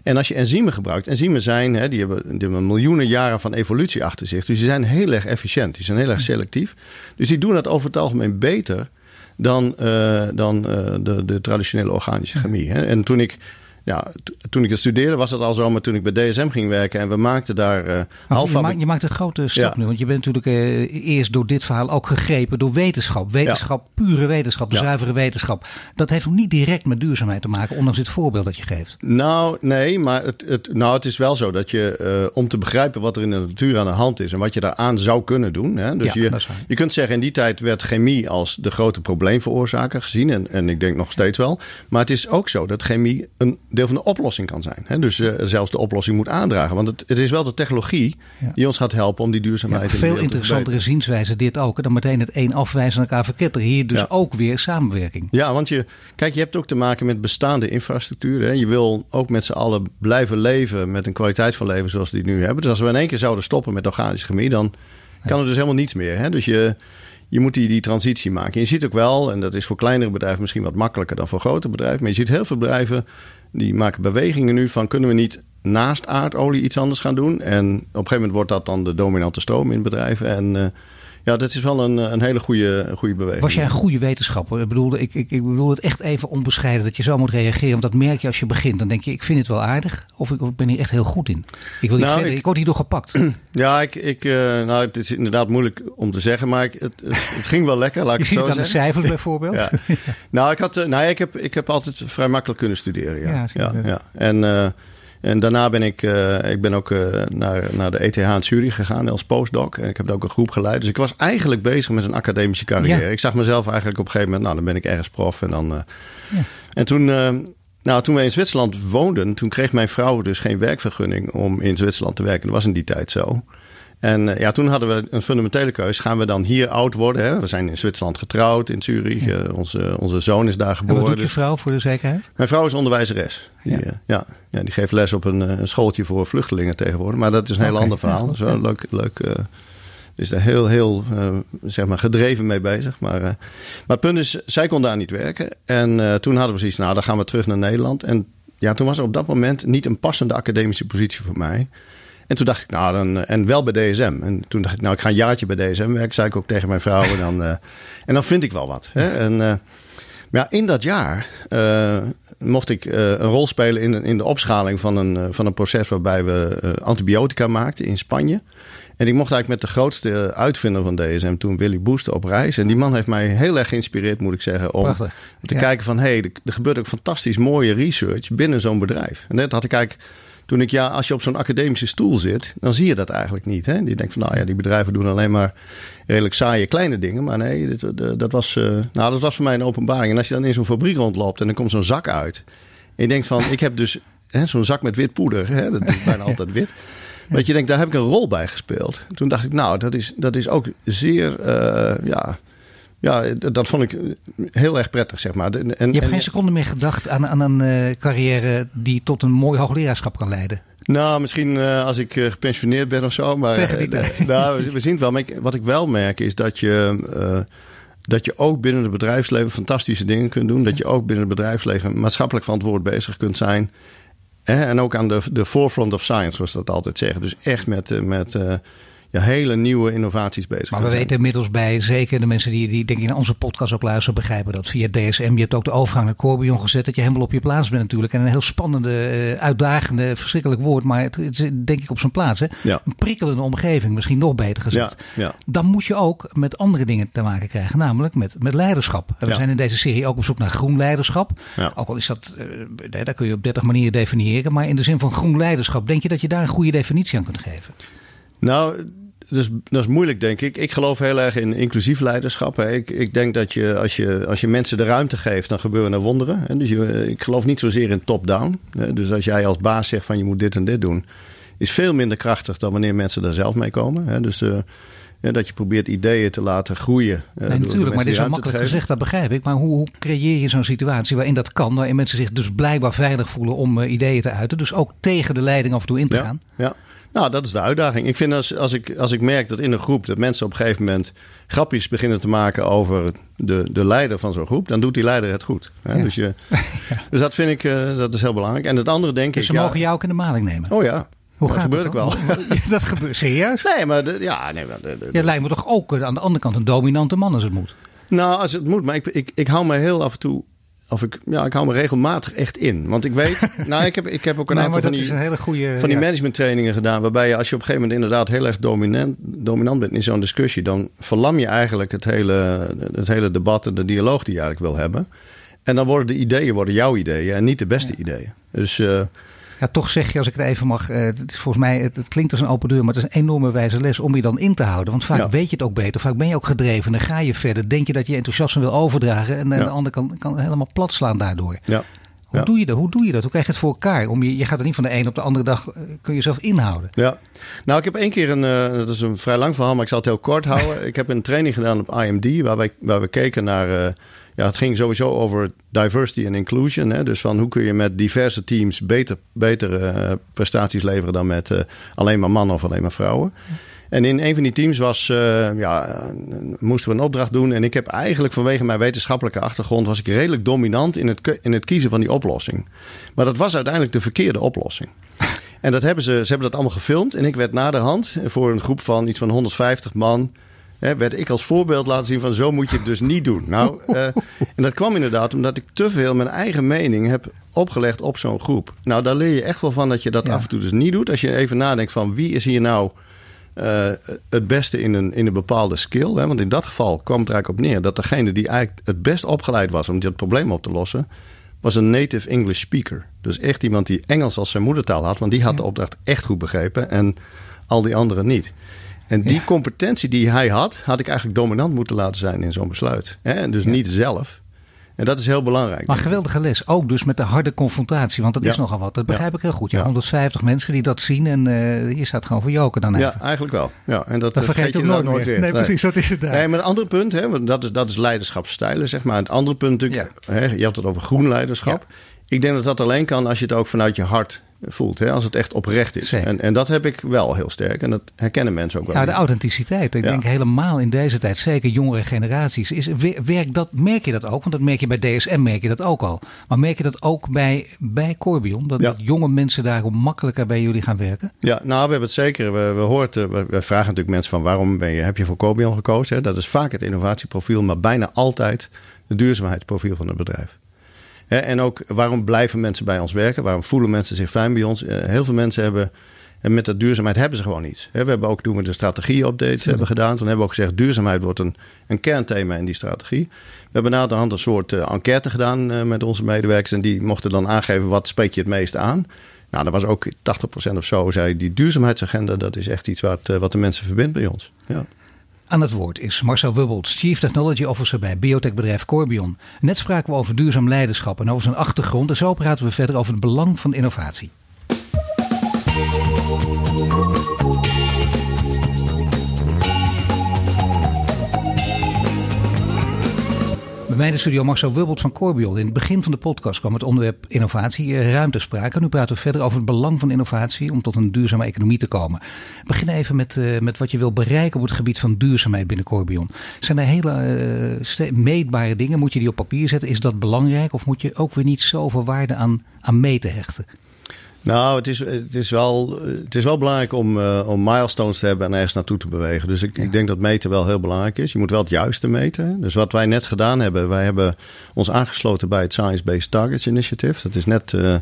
En als je enzymen gebruikt, enzymen zijn, hè, die, hebben, die hebben miljoenen jaren van evolutie achter zich. Dus die zijn heel erg efficiënt, die zijn heel erg selectief. Dus die doen dat over het algemeen beter dan, uh, dan uh, de, de traditionele organische chemie. Hè. En toen ik ja, toen ik het studeerde was het al zo, maar toen ik bij DSM ging werken en we maakten daar uh, half je, maakt, je maakt een grote stap ja. nu, want je bent natuurlijk uh, eerst door dit verhaal ook gegrepen door wetenschap. Wetenschap, ja. pure wetenschap, de ja. zuivere wetenschap. Dat heeft ook niet direct met duurzaamheid te maken, ondanks dit voorbeeld dat je geeft. Nou, nee, maar het, het, nou, het is wel zo dat je, uh, om te begrijpen wat er in de natuur aan de hand is en wat je daaraan zou kunnen doen. Hè, dus je, je kunt zeggen, in die tijd werd chemie als de grote probleemveroorzaker gezien en, en ik denk nog steeds wel. Maar het is ook zo dat chemie een deel van de oplossing kan zijn. Hè? Dus uh, zelfs de oplossing moet aandragen. Want het, het is wel de technologie ja. die ons gaat helpen om die duurzaamheid ja, veel in interessantere zienswijze dit ook. Dan meteen het een afwijzen en elkaar verketteren. Hier dus ja. ook weer samenwerking. Ja, want je, kijk, je hebt ook te maken met bestaande infrastructuur. Hè? Je wil ook met z'n allen blijven leven met een kwaliteit van leven zoals die nu hebben. Dus als we in één keer zouden stoppen met organische chemie, dan kan er dus helemaal niets meer. Hè? Dus je, je moet die, die transitie maken. je ziet ook wel, en dat is voor kleinere bedrijven misschien wat makkelijker dan voor grote bedrijven, maar je ziet heel veel bedrijven die maken bewegingen nu van kunnen we niet naast aardolie iets anders gaan doen. En op een gegeven moment wordt dat dan de dominante stroom in bedrijven. En uh, ja, dat is wel een, een hele goede, goede beweging. Was jij een goede wetenschapper? Ik bedoel, ik, ik, ik bedoel het echt even onbescheiden dat je zo moet reageren. Want dat merk je als je begint. Dan denk je, ik vind het wel aardig. Of ik, of ben hier echt heel goed in. Ik, wil niet nou, verder, ik, word hierdoor gepakt. [CLEARS THROAT] Ja, ik, ik, uh, nou, het is inderdaad moeilijk om te zeggen. Maar ik, het, het, ging wel lekker, laat ik je het zo ziet zeggen. aan de cijfers [LAUGHS] bijvoorbeeld. [LAUGHS] ja. Nou, ik, had, uh, nou, ik, heb, ik heb altijd vrij makkelijk kunnen studeren. Ja, ja, ja, ja. En... Uh, en daarna ben ik, uh, ik ben ook uh, naar, naar de ETH in Zurich gegaan als postdoc. En ik heb ook een groep geleid. Dus ik was eigenlijk bezig met een academische carrière. Ja. Ik zag mezelf eigenlijk op een gegeven moment, nou dan ben ik ergens prof. En, dan, uh, ja. en toen, nou, toen we in Zwitserland woonden, toen kreeg mijn vrouw dus geen werkvergunning om in Zwitserland te werken. Dat was in die tijd zo. En uh, ja, toen hadden we een fundamentele keuze. Gaan we dan hier oud worden? Hè? We zijn in Zwitserland getrouwd, in Zurich. Ja. Uh, onze, onze zoon is daar geboren. En wat doet je vrouw voor de zekerheid? Mijn vrouw is onderwijzeres. Die, ja. Uh, ja. ja, die geeft les op een, een, schooltje voor vluchtelingen tegenwoordig. Maar dat is een heel okay. ander verhaal. Wel leuk. leuk is daar heel, heel zeg maar gedreven mee bezig. Maar, maar het punt is, zij kon daar niet werken. En toen hadden we zoiets, nou dan gaan we terug naar Nederland. En ja, toen was er op dat moment niet een passende academische positie voor mij. En toen dacht ik, nou, dan, en wel bij DSM. En toen dacht ik, nou, ik ga een jaartje bij DSM werken, zei ik ook tegen mijn vrouw. En dan, uh, en dan vind ik wel wat. Hè? En, uh, maar ja, in dat jaar uh, mocht ik een rol spelen in, in de opschaling van een, van een proces waarbij we antibiotica maakten in Spanje. En ik mocht eigenlijk met de grootste uitvinder van DSM toen, Willy Booster, op reis. En die man heeft mij heel erg geïnspireerd, moet ik zeggen, om, te ja. kijken van, hé, hey, er gebeurt ook fantastisch mooie research binnen zo'n bedrijf. En dat had ik eigenlijk toen ik, ja, als je op zo'n academische stoel zit, dan zie je dat eigenlijk niet. Hè? Die denkt van, nou ja, die bedrijven doen alleen maar redelijk saaie kleine dingen. Maar nee, dat, dat, was, uh, nou, dat was voor mij een openbaring. En als je dan in zo'n fabriek rondloopt en dan komt zo'n zak uit. En je denkt van, ik heb dus zo'n zak met wit poeder. Hè? Dat is bijna [LAUGHS] altijd wit. Dat je denkt, daar heb ik een rol bij gespeeld. Toen dacht ik, nou, dat is, dat is ook zeer, uh, ja, ja, dat vond ik heel erg prettig, zeg maar. En, je hebt en, geen seconde meer gedacht aan, aan een uh, carrière die tot een mooi hoogleraarschap kan leiden? Nou, misschien uh, als ik uh, gepensioneerd ben of zo. Maar, Tegen die tijd. nou, we, we zien het wel. Maar ik, wat ik wel merk is dat je, dat je ook binnen het bedrijfsleven fantastische dingen kunt doen. Dat je ook binnen het bedrijfsleven maatschappelijk verantwoord bezig kunt zijn. Hè? En ook aan de, de forefront of science, zoals dat altijd zeggen. Dus echt met... met ja, hele nieuwe innovaties bezig Maar we zijn. weten inmiddels bij, zeker de mensen die, die denk ik in onze podcast ook luisteren, begrijpen dat via DSM. Je hebt ook de overgang naar Corbion gezet, dat je helemaal op je plaats bent natuurlijk. En een heel spannende, eh, uitdagende, verschrikkelijk woord, maar het, denk ik op zijn plaats. Hè? Ja. Een prikkelende omgeving, misschien nog beter gezegd. Ja, ja. Dan moet je ook met andere dingen te maken krijgen, namelijk met, met leiderschap. En we zijn in deze serie ook op zoek naar groen leiderschap. Ook al is dat, eh, daar kun je op 30 manieren definiëren. Maar in de zin van groen leiderschap, denk je dat je daar een goede definitie aan kunt geven? Nou, dat is, dat is moeilijk, denk ik. Ik geloof heel erg in inclusief leiderschap. Hè. Ik, ik denk dat je als, je als je mensen de ruimte geeft, dan gebeuren er wonderen. Hè. Dus je, ik geloof niet zozeer in top-down. Dus als jij als baas zegt van je moet dit en dit doen, is veel minder krachtig dan wanneer mensen daar zelf mee komen. Hè. Dus eh, ja, dat je probeert ideeën te laten groeien. eh, Nee, natuurlijk, maar dit is wel te makkelijk gezegd, dat begrijp ik. Maar hoe, hoe creëer je zo'n situatie waarin dat kan, waarin mensen zich dus blijkbaar veilig voelen om eh, ideeën te uiten, dus ook tegen de leiding af en toe in te Ja, gaan? ja. Nou, dat is de uitdaging. Ik vind als, als, ik, als ik merk dat in een groep dat mensen op een gegeven moment grapjes beginnen te maken over de, de leider van zo'n groep, dan doet die leider het goed. Hè? Ja. Dus, je, [LAUGHS] dus dat vind ik uh, dat is heel belangrijk. En het andere denk Dus ik. ze ja, mogen jou ook in de maling nemen. Oh ja. Hoe dat gaat gebeurt dat ook wel. [LAUGHS] dat gebeurt serieus? Nee, maar de, ja, nee, maar de, de- Je lijkt me toch ook eh, aan de andere kant een dominante man als het moet. Nou, als het moet, maar ik, ik, ik hou me heel af en toe. Of ik, ja, ik hou me regelmatig echt in. Want ik weet. [LAUGHS] nou, ik heb, ik heb ook een Nee, aantal van die. een hele goede. van die ja. managementtrainingen gedaan. Waarbij je als je op een gegeven moment inderdaad heel erg dominant, dominant bent in zo'n discussie. Dan verlam je eigenlijk het hele, het hele debat en de dialoog die je eigenlijk wil hebben. En dan worden de ideeën worden jouw ideeën en niet de beste ideeën. Dus eh, Ja, toch zeg je, als ik het even mag, eh, het is volgens mij, het, het klinkt als een open deur, maar het is een enorme wijze les om je dan in te houden. Want vaak Ja. weet je het ook beter, vaak ben je ook gedreven, dan ga je verder, denk je dat je enthousiasme wil overdragen en, Ja. de ander kan, kan helemaal plat slaan daardoor. ja. Hoe, Ja. doe je dat? Hoe doe je dat? Hoe krijg je het voor elkaar? Om je, je gaat er niet van de een op de andere dag, eh, kun je jezelf inhouden. Ja, nou ik heb één keer een, eh, dat is een vrij lang verhaal, maar ik zal het heel kort houden. [LAUGHS] ik heb een training gedaan op IMD, waar, wij, waar we keken naar, ja het ging sowieso over diversity en inclusion. Hè? Dus van hoe kun je met diverse teams beter, betere eh, prestaties leveren dan met eh, alleen maar mannen of alleen maar vrouwen. En in een van die teams was, eh, ja, moesten we een opdracht doen. En ik heb eigenlijk vanwege mijn wetenschappelijke achtergrond... was ik redelijk dominant in het, in het kiezen van die oplossing. Maar dat was uiteindelijk de verkeerde oplossing. [LAUGHS] En dat hebben ze, ze hebben dat allemaal gefilmd. En ik werd naderhand voor een groep van iets van 150 man. Hè, werd ik als voorbeeld laten zien van zo moet je het dus niet doen. Nou, [LAUGHS] eh, en dat kwam inderdaad omdat ik te veel mijn eigen mening heb opgelegd op zo'n groep. Nou, daar leer je echt wel van dat je dat Ja. af en toe dus niet doet. Als je even nadenkt van wie is hier nou eh, het beste in een, in een bepaalde skill. Hè? Want in dat geval kwam het er eigenlijk op neer dat degene die eigenlijk het best opgeleid was om dat probleem op te lossen, was een native English speaker. Dus echt iemand die Engels als zijn moedertaal had, want die had de opdracht echt goed begrepen en al die anderen niet. En die Ja. competentie die hij had, had ik eigenlijk dominant moeten laten zijn in zo'n besluit. En dus Ja. niet zelf. En dat is heel belangrijk. Maar geweldige les, ook dus met de harde confrontatie, want dat is nogal wat. Dat begrijp ik heel goed. Ja, Ja. 150 mensen die dat zien en eh je staat gewoon voor joken dan even. ja, eigenlijk wel. Ja, en dat, dat eh, vergeet je ook nooit meer. Nee, precies, dat is het daar. Nee, maar het andere punt, hè, want dat is, dat is leiderschapsstijlen, zeg maar. Het andere punt natuurlijk, hè, je hebt het over groen leiderschap. Ik denk dat dat alleen kan als je het ook vanuit je hart voelt. Hè, als het echt oprecht is. Zeker. En, en dat heb ik wel heel sterk. En dat herkennen mensen ook wel. Ja, de authenticiteit. Ik Ja. denk helemaal in deze tijd, zeker jongere generaties, is, wer- werkt dat, merk je dat ook? Want dat merk je bij DSM, merk je dat ook al. Maar merk je dat ook bij, bij Corbion? Dat, Ja. dat jonge mensen daarom makkelijker bij jullie gaan werken? Ja, nou, we hebben het zeker. We, we, hoort, eh, we, we vragen natuurlijk mensen van waarom ben je, heb je voor Cobion gekozen? Hè? Dat is vaak het innovatieprofiel, maar bijna altijd het duurzaamheidsprofiel van het bedrijf. Hè, En ook waarom blijven mensen bij ons werken? Waarom voelen mensen zich fijn bij ons? Eh, Heel veel mensen hebben, en met dat duurzaamheid hebben ze gewoon iets. We hebben ook toen we de strategie-update hebben gedaan, toen hebben we ook gezegd duurzaamheid wordt een, een kernthema in die strategie. We hebben na de hand een soort eh, enquête gedaan eh, met onze medewerkers en die mochten dan aangeven wat spreek je het meest aan. Nou, dat was ook 80% of zo, zei die duurzaamheidsagenda, dat is echt iets wat, wat de mensen verbindt bij ons. Ja. Aan het woord is Marcel Wubbels, Chief Technology Officer bij biotechbedrijf Corbion. Net spraken we over duurzaam leiderschap en over zijn achtergrond. En zo praten we verder over het belang van innovatie. Bij in de studio Marcel Wubbelt van Corbion. In het begin van de podcast kwam het onderwerp innovatie eh, ruimte sprake. Nu praten we verder over het belang van innovatie om tot een duurzame economie te komen. We beginnen even met, eh, met wat je wil bereiken op het gebied van duurzaamheid binnen Corbion. Zijn er hele eh, meetbare dingen? Moet je die op papier zetten? Is dat belangrijk? Of moet je ook weer niet zoveel waarde aan, aan mee te hechten? Nou, het is, het is, wel, het is wel belangrijk om, uh, om milestones te hebben en ergens naartoe te bewegen. Dus ik, ik denk dat meten wel heel belangrijk is. Je moet wel het juiste meten. Dus wat wij net gedaan hebben, wij hebben ons aangesloten bij het Science Based Targets Initiative. Dat is net, uh,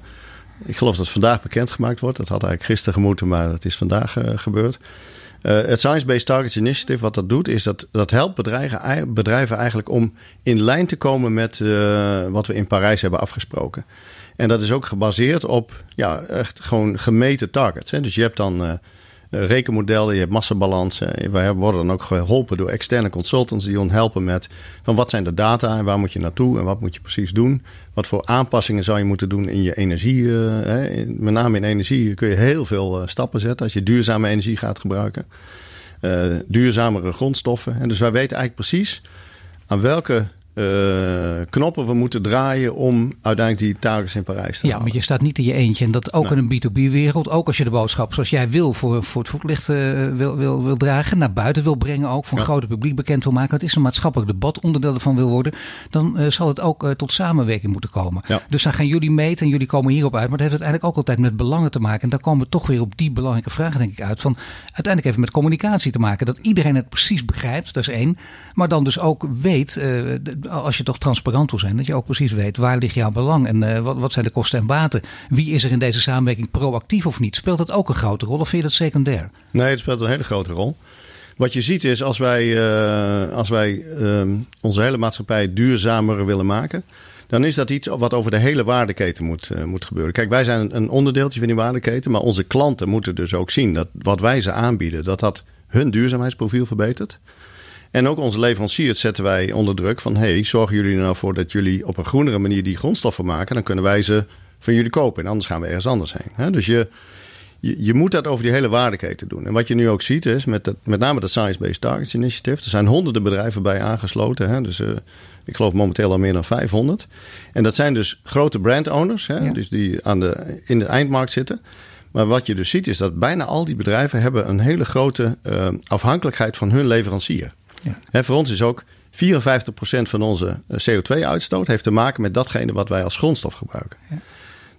ik geloof dat het vandaag bekendgemaakt wordt. Dat had eigenlijk gisteren gemoeten, maar dat is vandaag uh, gebeurd. het Science Based Targets Initiative, wat dat doet, is dat dat helpt bedrijven, bedrijven eigenlijk om in lijn te komen met wat we in Parijs hebben afgesproken. En dat is ook gebaseerd op ja, echt gewoon gemeten targets. Hè. Dus je hebt dan uh, rekenmodellen, je hebt massabalansen. Wij worden dan ook geholpen door externe consultants die ons helpen met van wat zijn de data en waar moet je naartoe en wat moet je precies doen. Wat voor aanpassingen zou je moeten doen in je energie. Hè. Met name in energie kun je heel veel stappen zetten als je duurzame energie gaat gebruiken. duurzamere grondstoffen. En dus wij weten eigenlijk precies aan welke uh, knoppen we moeten draaien om uiteindelijk die targets in Parijs te ja, maar je staat niet in je eentje. En dat ook in een B2B-wereld, ook als je de boodschap zoals jij wil voor, voor het voetlicht uh, wil, wil, wil dragen, naar buiten wil brengen, ook voor een grote publiek bekend wil maken. Het is een maatschappelijk debat onderdeel ervan wil worden. Dan uh, zal het ook tot samenwerking moeten komen. Ja. Dus dan gaan jullie meten en jullie komen hierop uit. Maar dat heeft uiteindelijk ook altijd met belangen te maken. En dan komen we toch weer op die belangrijke vraag, denk ik, uit. Van uiteindelijk even met communicatie te maken. Dat iedereen het precies begrijpt, dat is één. Maar dan dus ook weet als je toch transparant wil zijn, dat je ook precies weet waar ligt jouw belang en uh, wat, wat zijn de kosten en baten. Wie is er in deze samenwerking proactief of niet? Speelt dat ook een grote rol of vind je dat secundair? Nee, het speelt een hele grote rol. Wat je ziet is als wij, uh, als wij uh, onze hele maatschappij duurzamer willen maken, dan is dat iets wat over de hele waardeketen moet, uh, moet gebeuren. Kijk, wij zijn een onderdeeltje van die waardeketen, maar onze klanten moeten dus ook zien dat wat wij ze aanbieden, dat dat hun duurzaamheidsprofiel verbetert. En ook onze leveranciers zetten wij onder druk van... hey, zorgen jullie er nou voor dat jullie op een groenere manier die grondstoffen maken... dan kunnen wij ze van jullie kopen en anders gaan we ergens anders heen. Dus je, je, je, moet dat over die hele waardeketen doen. En wat je nu ook ziet is, met, het, met name dat Science Based Targets Initiative... er zijn honderden bedrijven bij aangesloten. Hè? Dus uh, ik geloof momenteel al meer dan 500. En dat zijn dus grote brand owners, hè? Ja. dus die aan de, in de eindmarkt zitten... Maar wat je dus ziet is dat bijna al die bedrijven hebben een hele grote uh, afhankelijkheid van hun leverancier. Ja. voor ons is ook 54% van onze eh, CO2-uitstoot heeft te maken met datgene wat wij als grondstof gebruiken. Ja.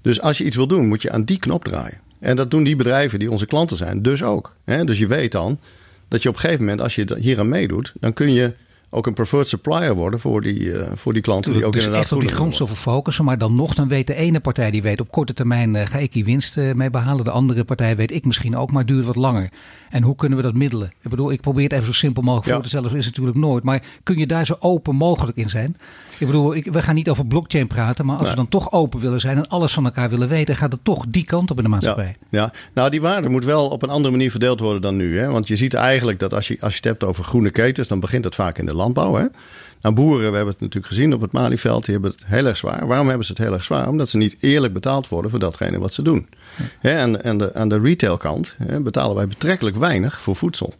Dus als je iets wil doen, moet je aan die knop draaien. En dat doen die bedrijven die onze klanten zijn dus ook. Dus je weet dan dat je op een gegeven moment, als je hier aan meedoet, dan kun je ook een preferred supplier worden voor die, uh, voor die klanten. Die ook dus inderdaad echt op die grondstoffen focussen. Maar dan nog, dan weet de ene partij die weet op korte termijn uh, ga ik die winst uh, mee behalen. De andere partij weet ik misschien ook, maar duurt wat langer. En hoe kunnen we dat middelen? Ik bedoel, ik probeer het even zo simpel mogelijk ja. voor te stellen. is het natuurlijk nooit. Maar kun je daar zo open mogelijk in zijn? Ik bedoel, ik, we gaan niet over blockchain praten. Maar als nee. we dan toch open willen zijn en alles van elkaar willen weten, gaat het toch die kant op in de maatschappij. Ja, ja. nou die waarde moet wel op een andere manier verdeeld worden dan nu. Hè? Want je ziet eigenlijk dat als je, als je het hebt over groene ketens, dan begint het vaak in de landbouw. Hè? Nou, boeren, we hebben het natuurlijk gezien op het Malieveld, die hebben het heel erg zwaar. Waarom hebben ze het heel erg zwaar? Omdat ze niet eerlijk betaald worden voor datgene wat ze doen. Ja. en, en de, aan de retailkant betalen wij betrekkelijk weinig voor voedsel.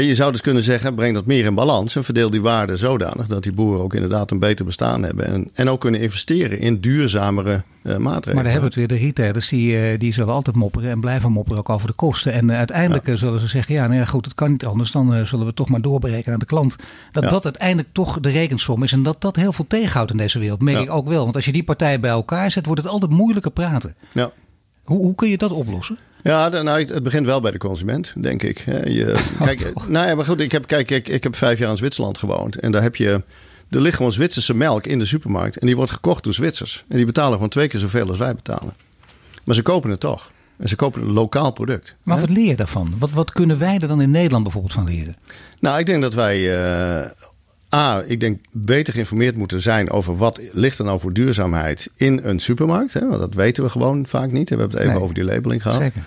Je zou dus kunnen zeggen, breng dat meer in balans en verdeel die waarde zodanig dat die boeren ook inderdaad een beter bestaan hebben. En, en ook kunnen investeren in duurzamere uh, maatregelen. Maar dan hebben we het weer, de retailers die, uh, die zullen altijd mopperen en blijven mopperen ook over de kosten. En uh, uiteindelijk ja. zullen ze zeggen, ja, nou ja goed, het kan niet anders. Dan zullen we toch maar doorberekenen aan de klant. Dat ja. dat uiteindelijk toch de rekensom is en dat dat heel veel tegenhoudt in deze wereld. Merk ik ook wel. Want als je die partijen bij elkaar zet, wordt het altijd moeilijker praten. Ja. Hoe, hoe kun je dat oplossen? Ja, nou, het begint wel bij de consument, denk ik. Je, [LAUGHS] oh, kijk, nou ja, maar goed, ik heb, kijk, ik, ik heb vijf jaar in Zwitserland gewoond. En daar heb je, er ligt gewoon Zwitserse melk in de supermarkt. En die wordt gekocht door Zwitsers. En die betalen gewoon twee keer zoveel als wij betalen. Maar ze kopen het toch. En ze kopen een lokaal product. Maar wat leer je daarvan? Wat, wat kunnen wij er dan in Nederland bijvoorbeeld van leren? Nou, ik denk dat wij uh, A, ik denk beter geïnformeerd moeten zijn over wat ligt er nou voor duurzaamheid in een supermarkt. Hè? Want dat weten we gewoon vaak niet. We hebben het even nee. over die labeling gehad. Zeker.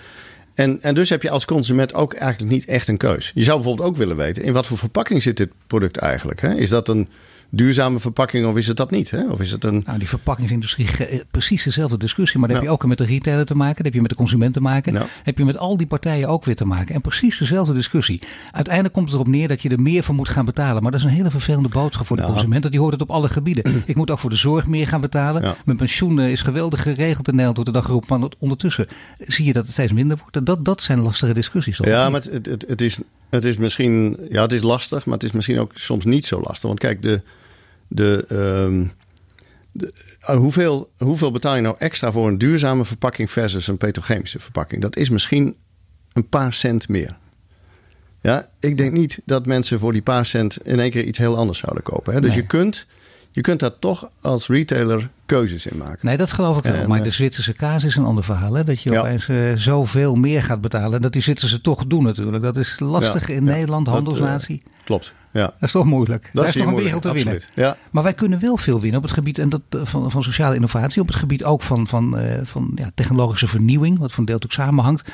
En, en dus heb je als consument ook eigenlijk niet echt een keus. Je zou bijvoorbeeld ook willen weten, in wat voor verpakking zit dit product eigenlijk? Hè? Is dat een duurzame verpakking of is het dat niet? Hè? Of is het een... Nou, die verpakkingsindustrie, eh, precies dezelfde discussie. Maar dan heb je ook met de retailer te maken, dan heb je met de consument te maken. Heb je met al die partijen ook weer te maken. En precies dezelfde discussie. Uiteindelijk komt het erop neer dat je er meer voor moet gaan betalen. Maar dat is een hele vervelende boodschap voor de consument. Want die hoort het op alle gebieden. [CLEARS THROAT] Ik moet ook voor de zorg meer gaan betalen. Mijn pensioen is geweldig geregeld in Nederland, wordt er dan geroepen. Maar ondertussen zie je dat het steeds minder wordt. Dat, dat zijn lastige discussies. Ja, maar het, het, het, is, het is misschien, ja, het is lastig, maar het is misschien ook soms niet zo lastig. Want kijk, de, de, um, hoeveel, hoeveel betaal je nou extra voor een duurzame verpakking versus een petrochemische verpakking? Dat is misschien een paar cent meer. Ja, ik denk niet dat mensen voor die paar cent in één keer iets heel anders zouden kopen. Hè? Dus je, kunt, je kunt daar toch als retailer keuzes in maken. Nee, dat geloof ik wel. maar de Zwitserse kaas is een ander verhaal. Hè? Dat je ja. opeens uh, zoveel meer gaat betalen. Dat die Zwitsers toch doen natuurlijk. Dat is lastig in Nederland, handelsnatie. Dat, uh, klopt. Ja. Dat is toch moeilijk. Dat, is toch een wereld te winnen. Ja. Maar wij kunnen wel veel winnen op het gebied en dat, van, van sociale innovatie. Op het gebied ook van, van, uh, van ja, technologische vernieuwing. Wat van deel ook samenhangt.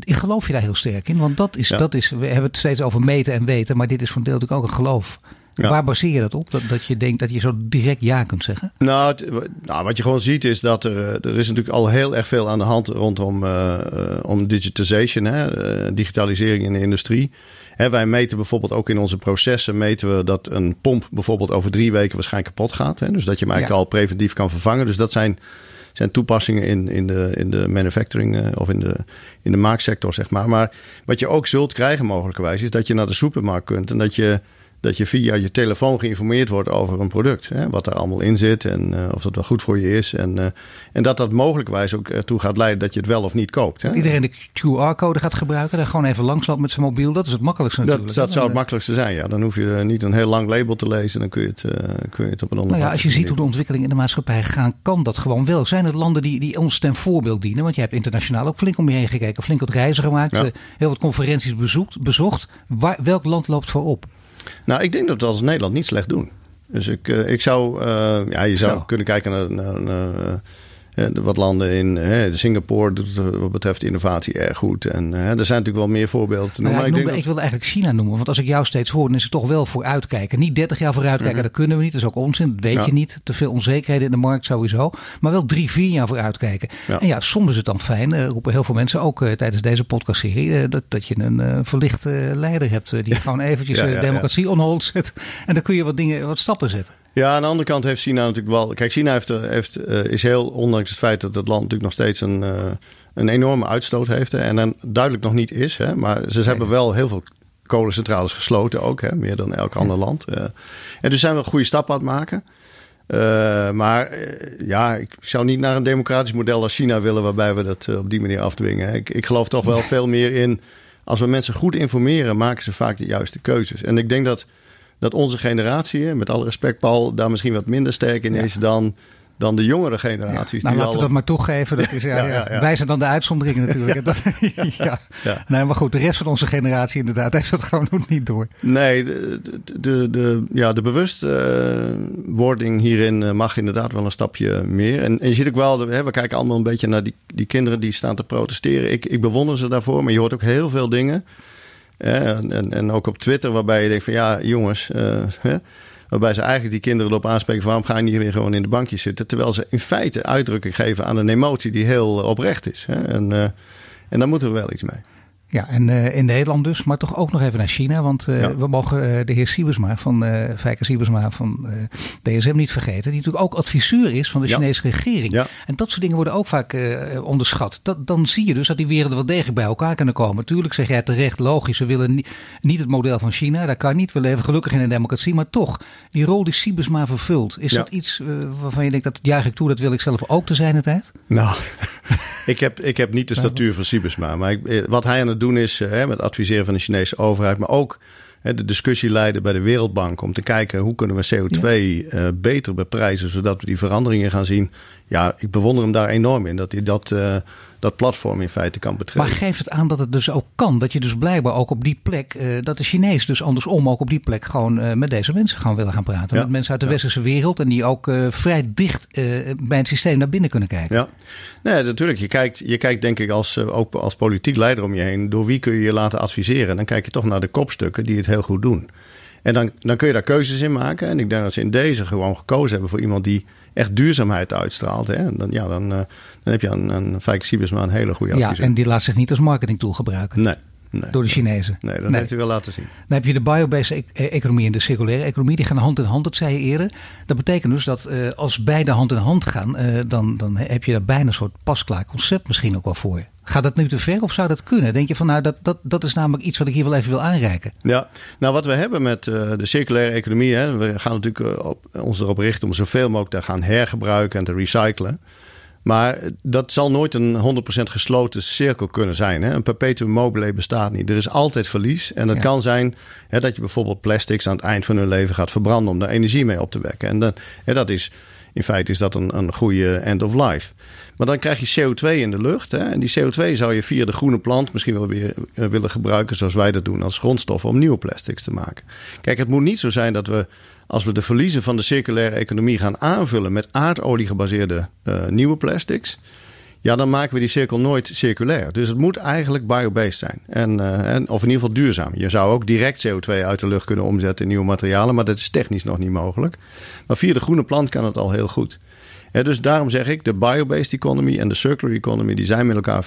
Ik geloof je daar heel sterk in. Want dat is, dat is, we hebben het steeds over meten en weten. Maar dit is van deel ook een geloof. Ja. Waar baseer je dat op? Dat, dat je denkt dat je zo direct ja kunt zeggen? Nou, het, nou, wat je gewoon ziet is dat er, er is natuurlijk al heel erg veel aan de hand rondom uh, om digitization, hè, uh, digitalisering in de industrie. Hè, wij meten bijvoorbeeld ook in onze processen meten we dat een pomp bijvoorbeeld over drie weken waarschijnlijk kapot gaat. Hè, dus dat je hem eigenlijk ja. al preventief kan vervangen. Dus dat zijn, zijn toepassingen in, in, de, in de manufacturing uh, of in de, in de maaksector, zeg maar. Maar wat je ook zult krijgen mogelijkerwijs is dat je naar de supermarkt kunt en dat je dat je via je telefoon geïnformeerd wordt over een product. Hè, wat er allemaal in zit en uh, of dat wel goed voor je is. En, uh, en dat dat mogelijkwijs ook ertoe gaat leiden dat je het wel of niet koopt. Hè. Iedereen de QR-code gaat gebruiken, daar gewoon even langs loopt met zijn mobiel. Dat is het makkelijkste natuurlijk. Dat, dat zou het makkelijkste zijn, ja. Dan hoef je niet een heel lang label te lezen. Dan kun je het, uh, kun je het op een andere nou ja, Als je ziet hoe de ontwikkelingen in de maatschappij gaan, kan dat gewoon wel. Zijn het landen die, die ons ten voorbeeld dienen? Want je hebt internationaal ook flink om je heen gekeken. Flink wat reizen gemaakt. Ja. heel wat conferenties bezoekt, bezocht. Waar, welk land loopt voorop? Nou, ik denk dat we dat als Nederland niet slecht doen. Dus ik, uh, ik zou, uh, ja, je zou Zo. kunnen kijken naar, naar, naar uh, wat landen in hè, Singapore doet wat betreft innovatie erg goed. En hè, er zijn natuurlijk wel meer voorbeelden te noemen. Nou ja, ik, ik, noem, ik wil eigenlijk China noemen. Want als ik jou steeds hoor, dan is het toch wel vooruitkijken. Niet 30 jaar vooruitkijken, mm -hmm. dat kunnen we niet. Dat is ook onzin. Dat weet ja. je niet. Te veel onzekerheden in de markt sowieso. Maar wel drie, vier jaar vooruitkijken. Ja. En ja, soms is het dan fijn, uh, roepen heel veel mensen ook uh, tijdens deze podcastserie, uh, dat, dat je een verlichte leider hebt. die [LAUGHS] gewoon eventjes democratie on hold zet. En dan kun je wat dingen, wat stappen zetten. Ja, aan de andere kant heeft China natuurlijk wel. Kijk, China heeft, heeft, uh, is heel, ondanks het feit dat het land natuurlijk nog steeds een, uh, een enorme uitstoot heeft. Hè, en dan duidelijk nog niet is. Hè, maar ze nee. hebben wel heel veel kolencentrales gesloten ook. Hè, meer dan elk ander land. Uh, en dus zijn we een goede stap aan het maken. Uh, maar uh, ja, ik zou niet naar een democratisch model als China willen, waarbij we dat uh, op die manier afdwingen. Ik, ik geloof toch wel veel meer in. Als we mensen goed informeren, maken ze vaak de juiste keuzes. En ik denk dat dat onze generatie, met alle respect Paul, daar misschien wat minder sterk in ja. is dan, dan de jongere generaties. Ja. Nou, die laten we dat maar toegeven. Dat is, [LAUGHS] ja, ja, Wij zijn dan de uitzondering natuurlijk. [LAUGHS] dat, [LAUGHS] ja. Nee, maar goed, de rest van onze generatie inderdaad heeft dat gewoon nog niet door. Nee, de, de, de, de ja, de bewustwording hierin mag inderdaad wel een stapje meer. En, en je ziet ook wel, hè, we kijken allemaal een beetje naar die, die kinderen die staan te protesteren. Ik, ik bewonder ze daarvoor, maar je hoort ook heel veel dingen en, en, en, ook op Twitter, waarbij je denkt van ja, jongens. Uh, waarbij ze eigenlijk die kinderen erop aanspreken: waarom ga je niet weer gewoon in de bankjes zitten? Terwijl ze in feite uitdrukking geven aan een emotie die heel oprecht is. Hè? En, uh, en daar moeten we wel iets mee. Ja, en uh, in Nederland dus, maar toch ook nog even naar China. Want uh, ja. we mogen uh, de heer Siebersma van Fijker Siebersma van DSM niet vergeten. Die natuurlijk ook adviseur is van de ja. Chinese regering. Ja. En dat soort dingen worden ook vaak onderschat. Dat, dan zie je dus dat die werelden wel degelijk bij elkaar kunnen komen. Tuurlijk zeg jij terecht, logisch. We willen niet, niet het model van China. Dat kan niet. We leven gelukkig in een democratie. Maar toch, die rol die Siebersma vervult. Is dat iets waarvan je denkt, dat juich ik toe, dat wil ik zelf ook te zijn de tijd? Nou, [LAUGHS] ik, heb, ik heb niet de statuur van Siebersma. Maar ik, wat hij aan het doen is hè, met adviseren van de Chinese overheid, maar ook hè, de discussie leiden bij de Wereldbank om te kijken hoe kunnen we CO2 ja. uh, beter beprijzen, zodat we die veranderingen gaan zien. Ja, ik bewonder hem daar enorm in dat hij dat, uh, dat platform in feite kan betreden. Maar geeft het aan dat het dus ook kan, dat je dus blijkbaar ook op die plek, uh, dat de Chinezen dus andersom ook op die plek gewoon met deze mensen gaan willen gaan praten. Ja. Met mensen uit de ja. westerse wereld en die ook vrij dicht bij het systeem naar binnen kunnen kijken. Ja, nee, natuurlijk. Je kijkt, je kijkt denk ik als, ook als politiek leider om je heen, door wie kun je je laten adviseren. Dan kijk je toch naar de kopstukken die het heel goed doen. En dan, dan kun je daar keuzes in maken. En ik denk dat ze in deze gewoon gekozen hebben voor iemand die echt duurzaamheid uitstraalt. Hè. En dan, ja, dan, uh, dan heb je aan, aan Fijke Siebersma een hele goede adviseur. Ja, en die laat zich niet als marketingtool gebruiken. Nee. Nee, door de Chinezen. Nee, dat nee. heeft hij wel laten zien. Dan heb je de biobased e economie en de circulaire economie. Die gaan hand in hand, dat zei je eerder. Dat betekent dus dat uh, als beide hand in hand gaan, uh, dan, dan heb je daar bijna een soort pasklaar concept misschien ook wel voor. Gaat dat nu te ver of zou dat kunnen? Denk je van nou, dat, dat, dat is namelijk iets wat ik hier wel even wil aanreiken? Ja, nou wat we hebben met uh, de circulaire economie, hè, we gaan natuurlijk op, ons erop richten om zoveel mogelijk te gaan hergebruiken en te recyclen. Maar dat zal nooit een 100% gesloten cirkel kunnen zijn. Hè? Een perpetuum mobile bestaat niet. Er is altijd verlies. En het kan zijn hè, dat je bijvoorbeeld plastics aan het eind van hun leven gaat verbranden om daar energie mee op te wekken. En, dat, hè, dat is, in feite is dat een, een goede end of life. Maar dan krijg je CO2 in de lucht. Hè? En die CO2 zou je via de groene plant misschien wel weer eh, willen gebruiken zoals wij dat doen als grondstof om nieuwe plastics te maken. Kijk, het moet niet zo zijn dat we als we de verliezen van de circulaire economie gaan aanvullen met aardolie gebaseerde uh, nieuwe plastics, ja, dan maken we die cirkel nooit circulair. Dus het moet eigenlijk biobased zijn. En, uh, en, of in ieder geval duurzaam. Je zou ook direct CO2 uit de lucht kunnen omzetten in nieuwe materialen, maar dat is technisch nog niet mogelijk. Maar via de groene plant kan het al heel goed dus daarom zeg ik, de biobased economy en de circular economy, die zijn met elkaar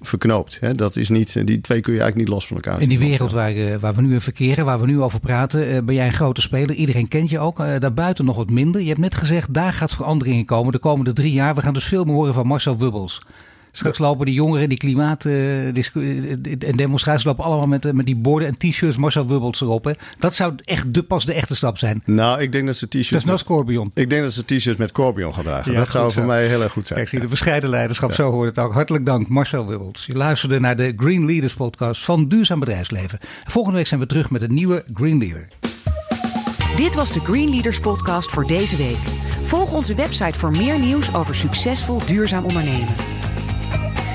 verknoopt. dat is niet, die twee kun je eigenlijk niet los van elkaar In die wereld waar, eh, waar we nu in verkeren, waar we nu over praten, eh, ben jij een grote speler. Iedereen kent je ook. Daarbuiten nog wat minder. Je hebt net gezegd, daar gaat verandering in komen de komende drie jaar. We gaan dus veel meer horen van Marcel Wubbels. Straks lopen die jongeren, die klimaat uh, en demonstraties lopen allemaal met, met die borden en t-shirts Marcel Wubbels erop. Hè. Dat zou echt de, pas de echte stap zijn. Nou, ik denk dat ze t-shirts... Dat is nou Corbion. Ik denk dat ze t-shirts met Corbion gaan dragen. dat zou voor mij heel erg goed zijn. Kijk, zie de bescheiden leiderschap, zo hoort het ook. Hartelijk dank Marcel Wubbels. Je luisterde naar de Green Leaders podcast van Duurzaam Bedrijfsleven. Volgende week zijn we terug met een nieuwe Green Leader. Dit was de Green Leaders podcast voor deze week. Volg onze website voor meer nieuws over succesvol duurzaam ondernemen.